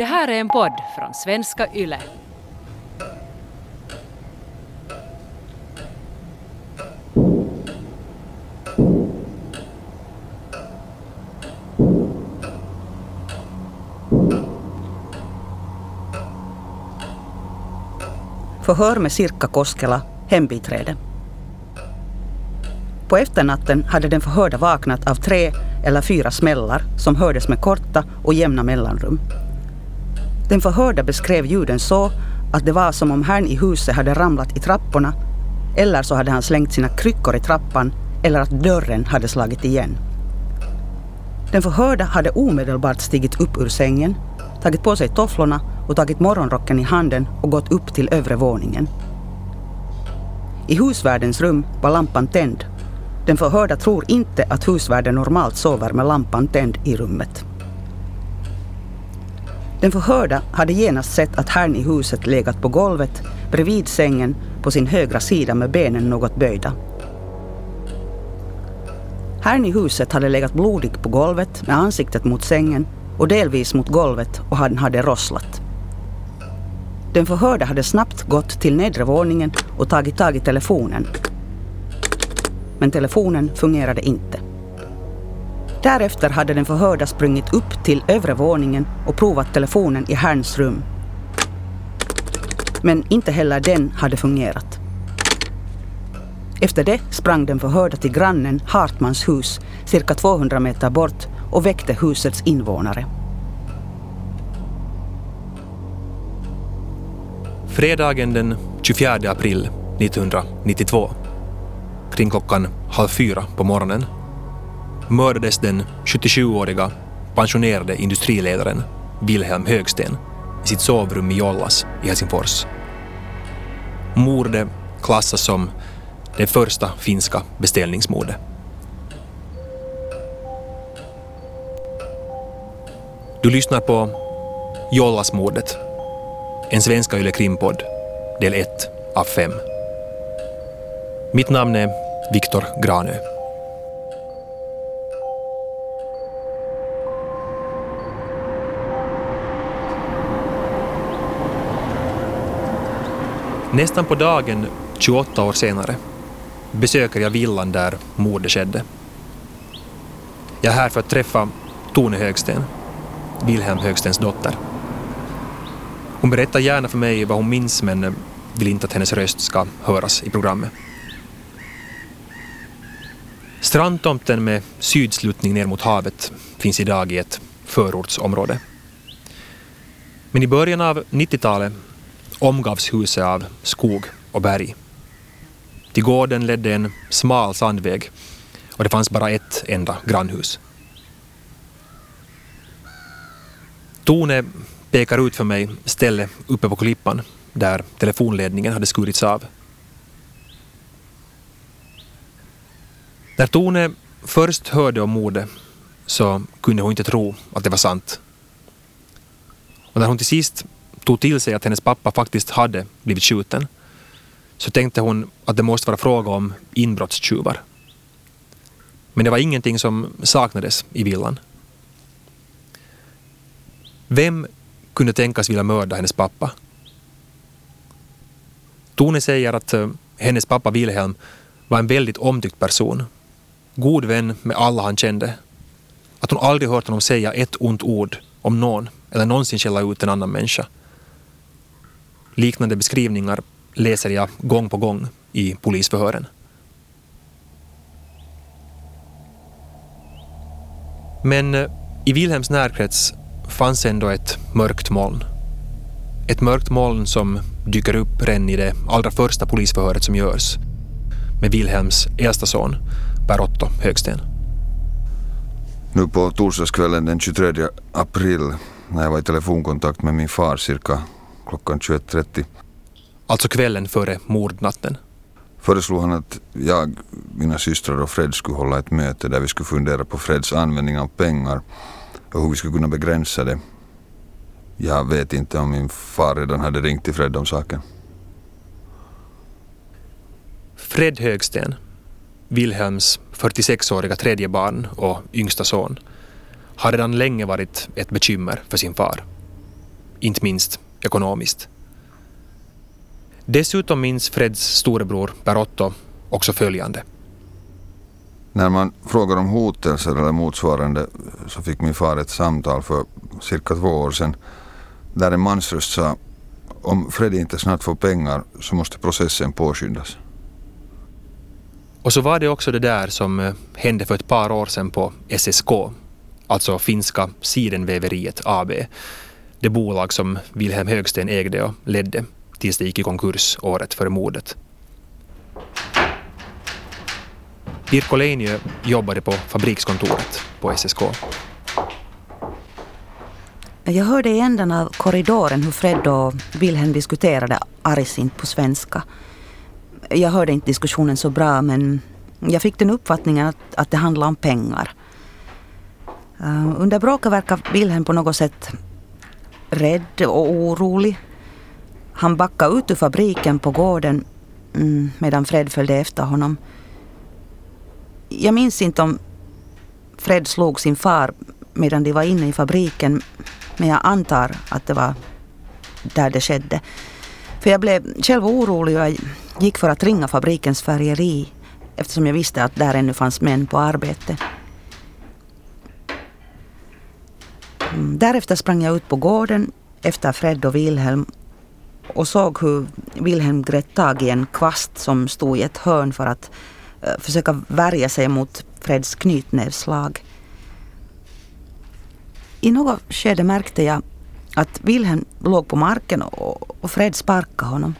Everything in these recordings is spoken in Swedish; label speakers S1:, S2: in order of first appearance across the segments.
S1: Det här är en podd från svenska YLE.
S2: Förhör med Sirkka Koskela, hembiträde. På efternatten hade den förhörda vaknat av tre eller fyra smällar som hördes med korta och jämna mellanrum. Den förhörda beskrev ljuden så att det var som om herrn i huset hade ramlat i trapporna eller så hade han slängt sina kryckor i trappan eller att dörren hade slagit igen. Den förhörda hade omedelbart stigit upp ur sängen, tagit på sig tofflorna och tagit morgonrocken i handen och gått upp till övre våningen. I husvärdens rum var lampan tänd. Den förhörda tror inte att husvärden normalt sover med lampan tänd i rummet. Den förhörda hade genast sett att herrn i huset legat på golvet bredvid sängen på sin högra sida med benen något böjda. Herrn i huset hade legat blodig på golvet med ansiktet mot sängen och delvis mot golvet och han hade rosslat. Den förhörda hade snabbt gått till nedre våningen och tagit tag i telefonen. Men telefonen fungerade inte. Därefter hade den förhörda sprungit upp till övre våningen och provat telefonen i Herrns rum. Men inte heller den hade fungerat. Efter det sprang den förhörda till grannen Hartmans hus cirka 200 meter bort och väckte husets invånare.
S3: Fredagen den 24 april 1992, kring klockan halv fyra på morgonen, mördades den 77-åriga pensionerade industriledaren Wilhelm Högsten i sitt sovrum i Jollas i Helsingfors. Mordet klassas som det första finska beställningsmordet. Du lyssnar på Jollasmordet, en svenska Yle Krimpodd, del 1 av 5. Mitt namn är Viktor Granö. Nästan på dagen, 28 år senare, besöker jag villan där mordet skedde. Jag är här för att träffa Tone Högsten, Wilhelm Högstens dotter. Hon berättar gärna för mig vad hon minns men vill inte att hennes röst ska höras i programmet. Strandtomten med sydsluttning ner mot havet finns idag i ett förortsområde. Men i början av 90-talet omgavs huset av skog och berg. Till gården ledde en smal sandväg och det fanns bara ett enda grannhus. Tone pekar ut för mig stället uppe på klippan där telefonledningen hade skurits av. När Tone först hörde om mordet så kunde hon inte tro att det var sant. Och när hon till sist tog till sig att hennes pappa faktiskt hade blivit skjuten så tänkte hon att det måste vara fråga om inbrottstjuvar. Men det var ingenting som saknades i villan. Vem kunde tänkas vilja mörda hennes pappa? Tone säger att eh, hennes pappa Wilhelm var en väldigt omtyckt person. God vän med alla han kände. Att hon aldrig hört honom säga ett ont ord om någon eller någonsin skälla ut en annan människa. Liknande beskrivningar läser jag gång på gång i polisförhören. Men eh, i Wilhelms närkrets fanns ändå ett mörkt moln. Ett mörkt moln som dyker upp redan i det allra första polisförhöret som görs med Wilhelms äldsta son, Per-Otto Högsten.
S4: Nu på torsdagskvällen den 23 april när jag var i telefonkontakt med min far cirka klockan 21.30
S3: Alltså kvällen före mordnatten.
S4: föreslog han att jag, mina systrar och Fred skulle hålla ett möte där vi skulle fundera på Freds användning av pengar och hur vi skulle kunna begränsa det. Jag vet inte om min far redan hade ringt till Fred om saken.
S3: Fred Högsten, Wilhelms 46-åriga tredje barn och yngsta son, har redan länge varit ett bekymmer för sin far. inte minst ekonomiskt. Dessutom minns Freds storebror Per-Otto också följande.
S4: När man frågar om hotelser eller motsvarande så fick min far ett samtal för cirka två år sedan där en mansröst sa om Fred inte snart får pengar så måste processen påskyndas.
S3: Och så var det också det där som eh, hände för ett par år sedan på SSK, alltså finska Sidenväveriet AB, det bolag som Wilhelm Högsten ägde och ledde tills det gick i konkurs året före mordet. Pirko Leinio jobbade på fabrikskontoret på SSK.
S2: Jag hörde i änden av korridoren hur Fred och Wilhelm diskuterade argsint på svenska. Jag hörde inte diskussionen så bra men jag fick den uppfattningen att, att det handlade om pengar. Eh, under bråket verkar Wilhelm på något sätt rädd och orolig. Han backade ut ur fabriken på gården mm, medan Fred följde efter honom. Jag minns inte om Fred slog sin far medan de var inne i fabriken men jag antar att det var där det skedde. För jag blev själv orolig och jag gick för att ringa fabrikens färgeri eftersom jag visste att där ännu fanns män på arbete. Därefter sprang jag ut på gården efter Fred och Wilhelm och såg hur Wilhelm grät tag i en kvast som stod i ett hörn för att eh, försöka värja sig mot Freds knytnävsslag. I något skede märkte jag att Wilhelm låg på marken och Fred sparkade honom.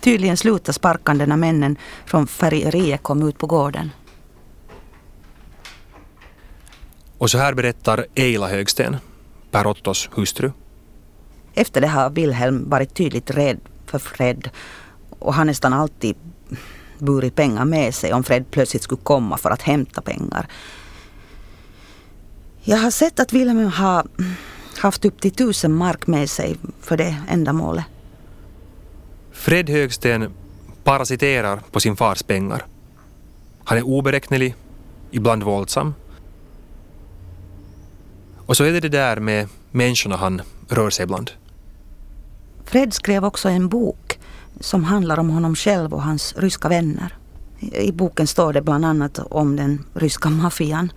S2: Tydligen slutade sparkande när männen från färgeriet kom ut på gården.
S3: Och så här berättar Eila Högsten, Per Ottos hustru.
S2: Efter det har Wilhelm varit tydligt rädd för Fred och har nästan alltid burit pengar med sig om Fred plötsligt skulle komma för att hämta pengar. Jag har sett att Wilhelm har haft upp till tusen mark med sig för det ändamålet.
S3: Fred Högsten parasiterar på sin fars pengar. Han är oberäknelig, ibland våldsam. Och så är det det där med människorna han rör sig bland.
S2: Fred skrev också en bok som handlar om honom själv och hans ryska vänner. I boken står det bland annat om den ryska maffian.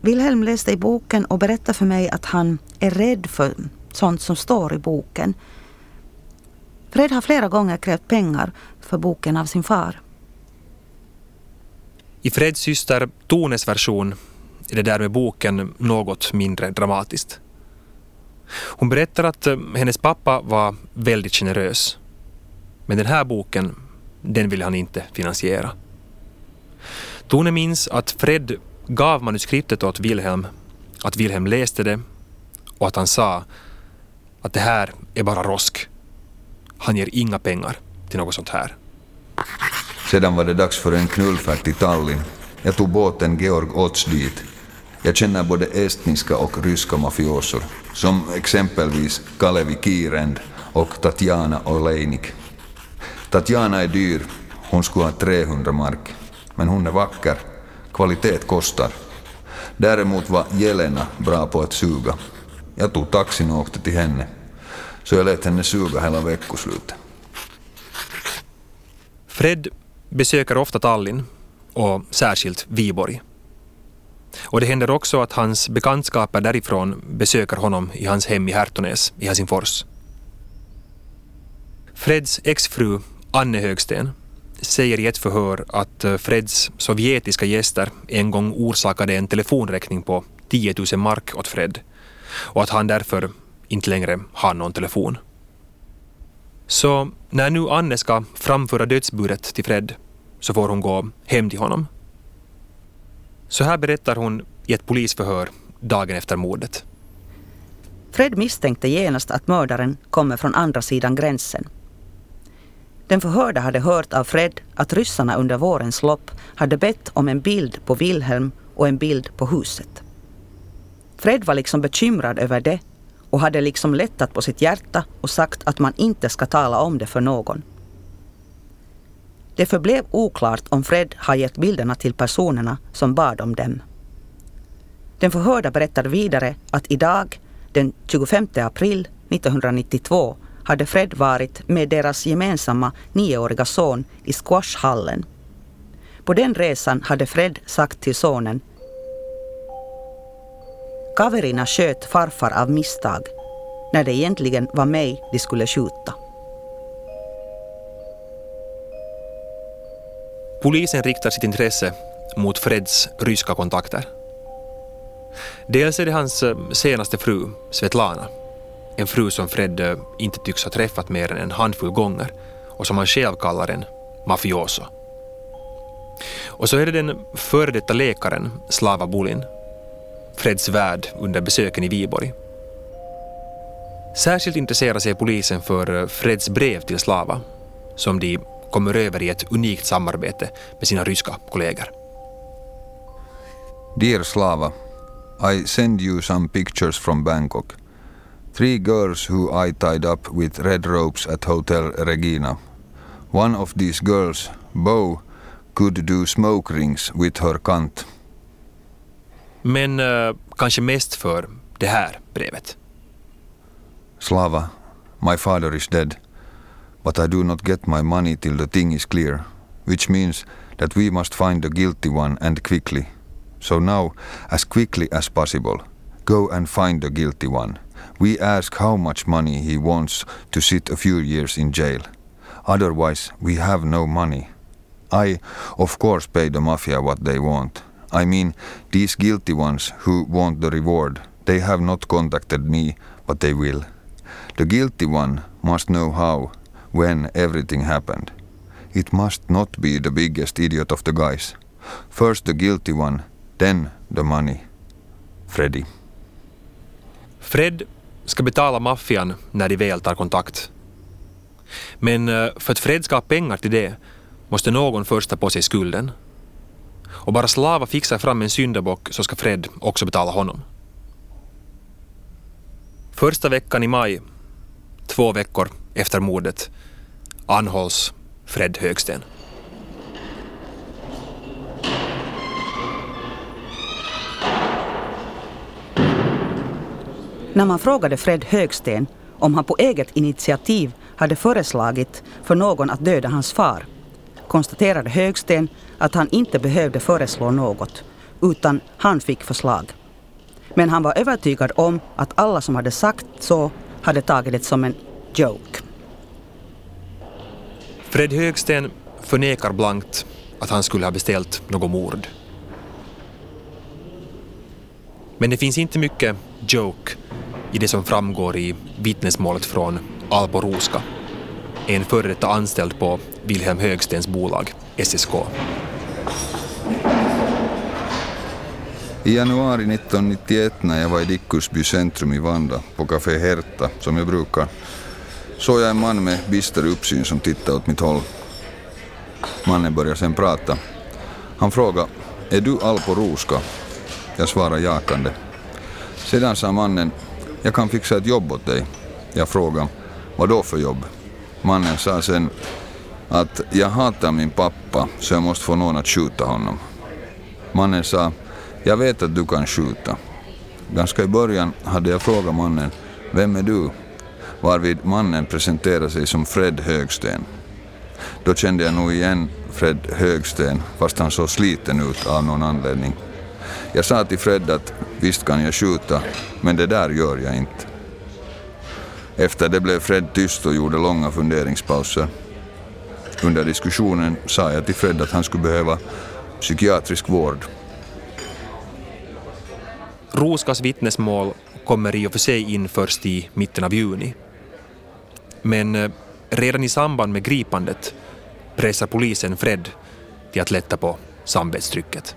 S2: Wilhelm läste i boken och berättade för mig att han är rädd för sånt som står i boken. Fred har flera gånger krävt pengar för boken av sin far.
S3: I Freds syster Tones version är det där med boken något mindre dramatiskt. Hon berättar att eh, hennes pappa var väldigt generös. Men den här boken, den ville han inte finansiera. Tone minns att Fred gav manuskriptet åt Wilhelm, att Wilhelm läste det och att han sa att det här är bara rosk. Han ger inga pengar till något sånt här.
S4: Sedan var det dags för en knullfärd till Tallinn. Jag tog båten Georg Otz dit. Jag känner både estniska och ryska mafiosor, som exempelvis Kalevi Kirend och Tatjana Oleinik. Tatjana är dyr, hon skulle ha 300 mark, men hon är vacker Kvalitet kostar. Däremot var Jelena bra på att suga. Jag tog taxin och åkte till henne. Så jag lät henne suga hela veckoslutet.
S3: Fred besöker ofta Tallinn och särskilt Viborg. Och det händer också att hans bekantskaper därifrån besöker honom i hans hem i Härtonäs i Helsingfors. Freds exfru Anne Högsten säger i ett förhör att eh, Freds sovjetiska gäster en gång orsakade en telefonräkning på 10 000 mark åt Fred och att han därför inte längre har någon telefon. Så när nu Anne ska framföra dödsbudet till Fred så får hon gå hem till honom. Så här berättar hon i ett polisförhör dagen efter mordet.
S2: Fred misstänkte genast att mördaren kommer från andra sidan gränsen den förhörda hade hört av Fred att ryssarna under vårens lopp hade bett om en bild på Wilhelm och en bild på huset. Fred var liksom bekymrad över det och hade liksom lättat på sitt hjärta och sagt att man inte ska tala om det för någon. Det förblev oklart om Fred har gett bilderna till personerna som bad om dem. Den förhörda berättar vidare att idag, den 25 april 1992, hade Fred varit med deras gemensamma nioåriga son i squashhallen. På den resan hade Fred sagt till sonen Kaverina sköt farfar av misstag när det egentligen var mig de skulle skjuta.
S3: Polisen riktar sitt intresse mot Freds ryska kontakter. Dels är det hans eh, senaste fru, Svetlana. En fru som Fred eh, inte tycks ha träffat mer än en handfull gånger och som han själv kallar en mafioso. Och så är det den före detta läkaren Slava Bulin, Freds värd under besöken i Viborg. Särskilt intresserar sig polisen för eh, Freds brev till Slava, som de kommer över i ett unikt samarbete med sina ryska kollegor.
S4: Dear Slava, I send you some pictures from Bangkok. Three girls who I tied up with red ropes at Hotel Regina. One of these girls, Bo, could do smoke rings with her cunt.
S3: Men uh, kanske mest för det här brevet.
S4: Slava, my father is dead, but I do not get my money till the thing is clear, which means that we must find the guilty one and quickly. So now, as quickly as possible, go and find the guilty one. We ask how much money he wants to sit a few years in jail. Otherwise, we have no money. I, of course, pay the mafia what they want. I mean, these guilty ones who want the reward, they have not contacted me, but they will. The guilty one must know how, when everything happened. It must not be the biggest idiot of the guys. First the guilty one, then the money. Freddy.
S3: Fred ska betala maffian när de väl tar kontakt. Men eh, för att Fred ska ha pengar till det måste någon först ta på sig skulden. Och bara Slava fixar fram en syndabock så ska Fred också betala honom. Första veckan i maj, två veckor efter mordet, anhålls Fred Högsten.
S2: När man frågade Fred Högsten om han på eget initiativ hade föreslagit för någon att döda hans far konstaterade Högsten att han inte behövde föreslå något, utan han fick förslag. Men han var övertygad om att alla som hade sagt så hade tagit det som en joke.
S3: Fred Högsten förnekar blankt att han skulle ha beställt något mord. Men det finns inte mycket joke i det som framgår i vittnesmålet från Alpo Ruska, en före detta anställd på Wilhelm Högstens bolag SSK.
S4: I januari 1991 när jag var i Dickusby centrum i Vanda på Café Herta, som jag brukar, såg jag en man med bister uppsyn som tittade åt mitt håll. Mannen började sen prata. Han frågade, är du Alpo Ruska? Jag svarade jakande. Sedan sa mannen, jag kan fixa ett jobb åt dig. Jag frågade, vad då för jobb? Mannen sa sen att jag hatar min pappa så jag måste få någon att skjuta honom. Mannen sa, jag vet att du kan skjuta. Ganska i början hade jag frågat mannen, vem är du? Varvid mannen presenterade sig som Fred Högsten. Då kände jag nog igen Fred Högsten, fast han såg sliten ut av någon anledning. Jag sa till Fred att visst kan jag skjuta, men det där gör jag inte. Efter det blev Fred tyst och gjorde långa funderingspauser. Under diskussionen sa jag till Fred att han skulle behöva psykiatrisk vård.
S3: Roskas vittnesmål kommer i och för sig in först i mitten av juni. Men eh, redan i samband med gripandet pressar polisen Fred till att lätta på samvetstrycket.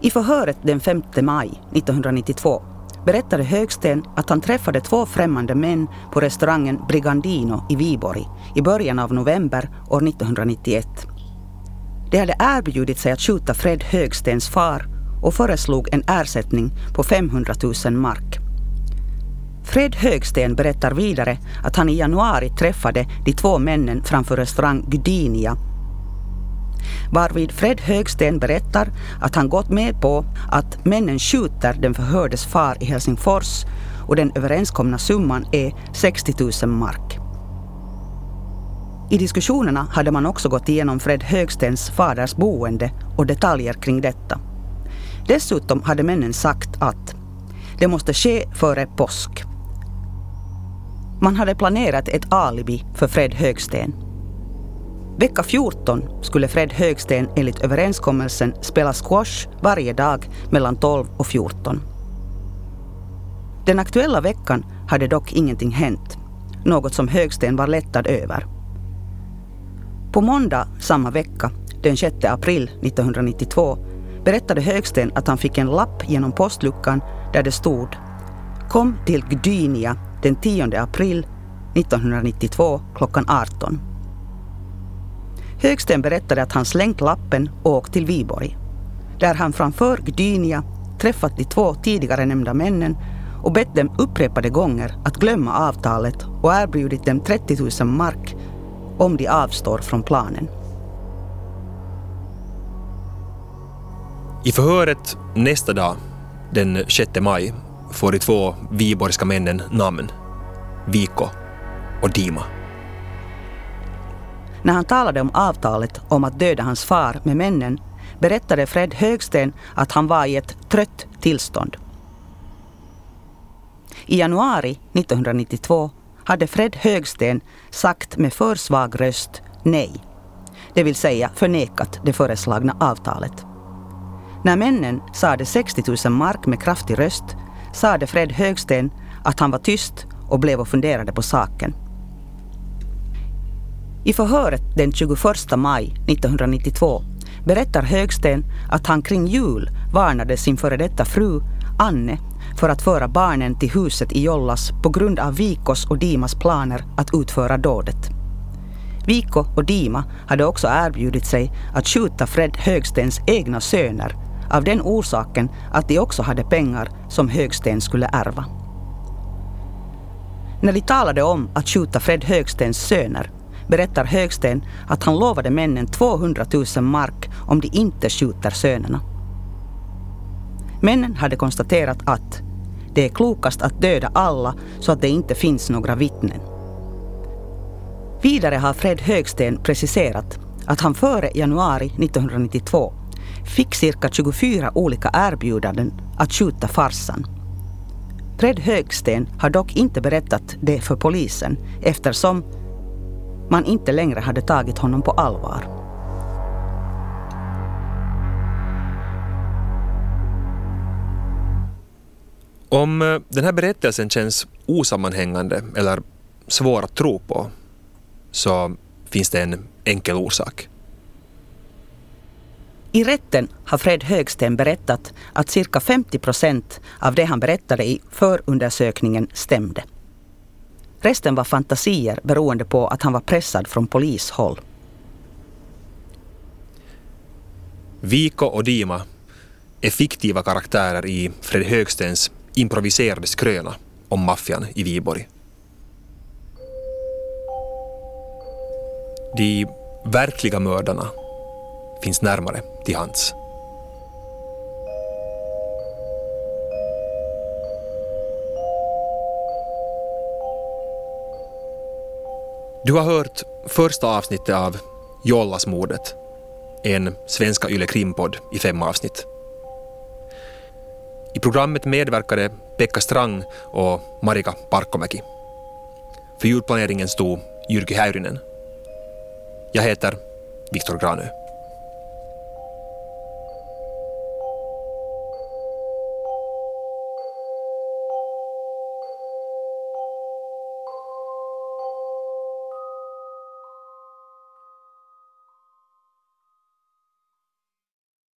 S2: I förhöret den 5 maj 1992 berättade Högsten att han träffade två främmande män på restaurangen Brigandino i Viborg i början av november år 1991. De hade erbjudit sig att skjuta Fred Högstens far och föreslog en ersättning på 500 000 mark. Fred Högsten berättar vidare att han i januari träffade de två männen framför restaurang Gdynia. varvid Fred Högsten berättar att han gått med på att männen skjuter den förhördes far i Helsingfors och den överenskomna summan är 60 000 mark. I diskussionerna hade man också gått igenom Fred Högstens faders boende och detaljer kring detta. Dessutom hade männen sagt att det måste ske före påsk. Man hade planerat ett alibi för Fred Högsten. Vecka 14 skulle Fred Högsten enligt överenskommelsen spela squash varje dag mellan 12 och 14. Den aktuella veckan hade dock ingenting hänt, något som Högsten var lättad över. På måndag samma vecka, den 6 april 1992, berättade Högsten att han fick en lapp genom postluckan där det stod Kom till Gdynia den 10 april 1992 klockan 18. Högsten berättade att han slängt lappen och åkt till Viborg, där han framför Gdynia träffat de två tidigare nämnda männen och bett dem upprepade gånger att glömma avtalet och erbjudit dem 30 000 mark om de avstår från planen.
S3: I förhöret nästa dag, den 6 maj, får de två viborgska männen namn. Viko och Dima.
S2: När han talade om avtalet om att döda hans far med männen berättade Fred Högsten att han var i ett trött tillstånd. I januari 1992 hade Fred Högsten sagt med för svag röst nej, det vill säga förnekat det föreslagna avtalet. När männen sade 60 000 mark med kraftig röst sade Fred Högsten att han var tyst och blev och funderade på saken. I förhöret den 21 maj 1992 berättar Högsten att han kring jul varnade sin före detta fru Anne för att föra barnen till huset i Jollas på grund av Vikos och Dimas planer att utföra dådet. Viko och Dima hade också erbjudit sig att skjuta Fred Högstens egna söner av den orsaken att de också hade pengar som Högsten skulle ärva. När de talade om att skjuta Fred Högstens söner berättar Högsten att han lovade männen 200 000 mark om de inte skjuter sönerna. Männen hade konstaterat att det är klokast att döda alla så att det inte finns några vittnen. Vidare har Fred Högsten preciserat att han före januari 1992 fick cirka 24 olika erbjudanden att skjuta farsan. Fred Högsten har dock inte berättat det för polisen eftersom man inte längre hade tagit honom på allvar.
S3: Om eh, den här berättelsen känns osammanhängande eller svår att tro på så finns det en enkel orsak.
S2: I rätten har Fred Högsten berättat att cirka 50 procent av det han berättade i förundersökningen stämde. Resten var fantasier beroende på att han var pressad från polishåll.
S3: Viko och Dima är fiktiva karaktärer i Fred Högstens improviserade skröna om maffian i Viborg. De verkliga mördarna finns närmare till hands. Du har hört första avsnittet av Jollasmordet, en svenska Yle Krimpodd i fem avsnitt. I programmet medverkade Pekka Strang och Marika Parkomäki. För ljudplaneringen stod Jyrki Häyrinen. Jag heter Viktor Granö.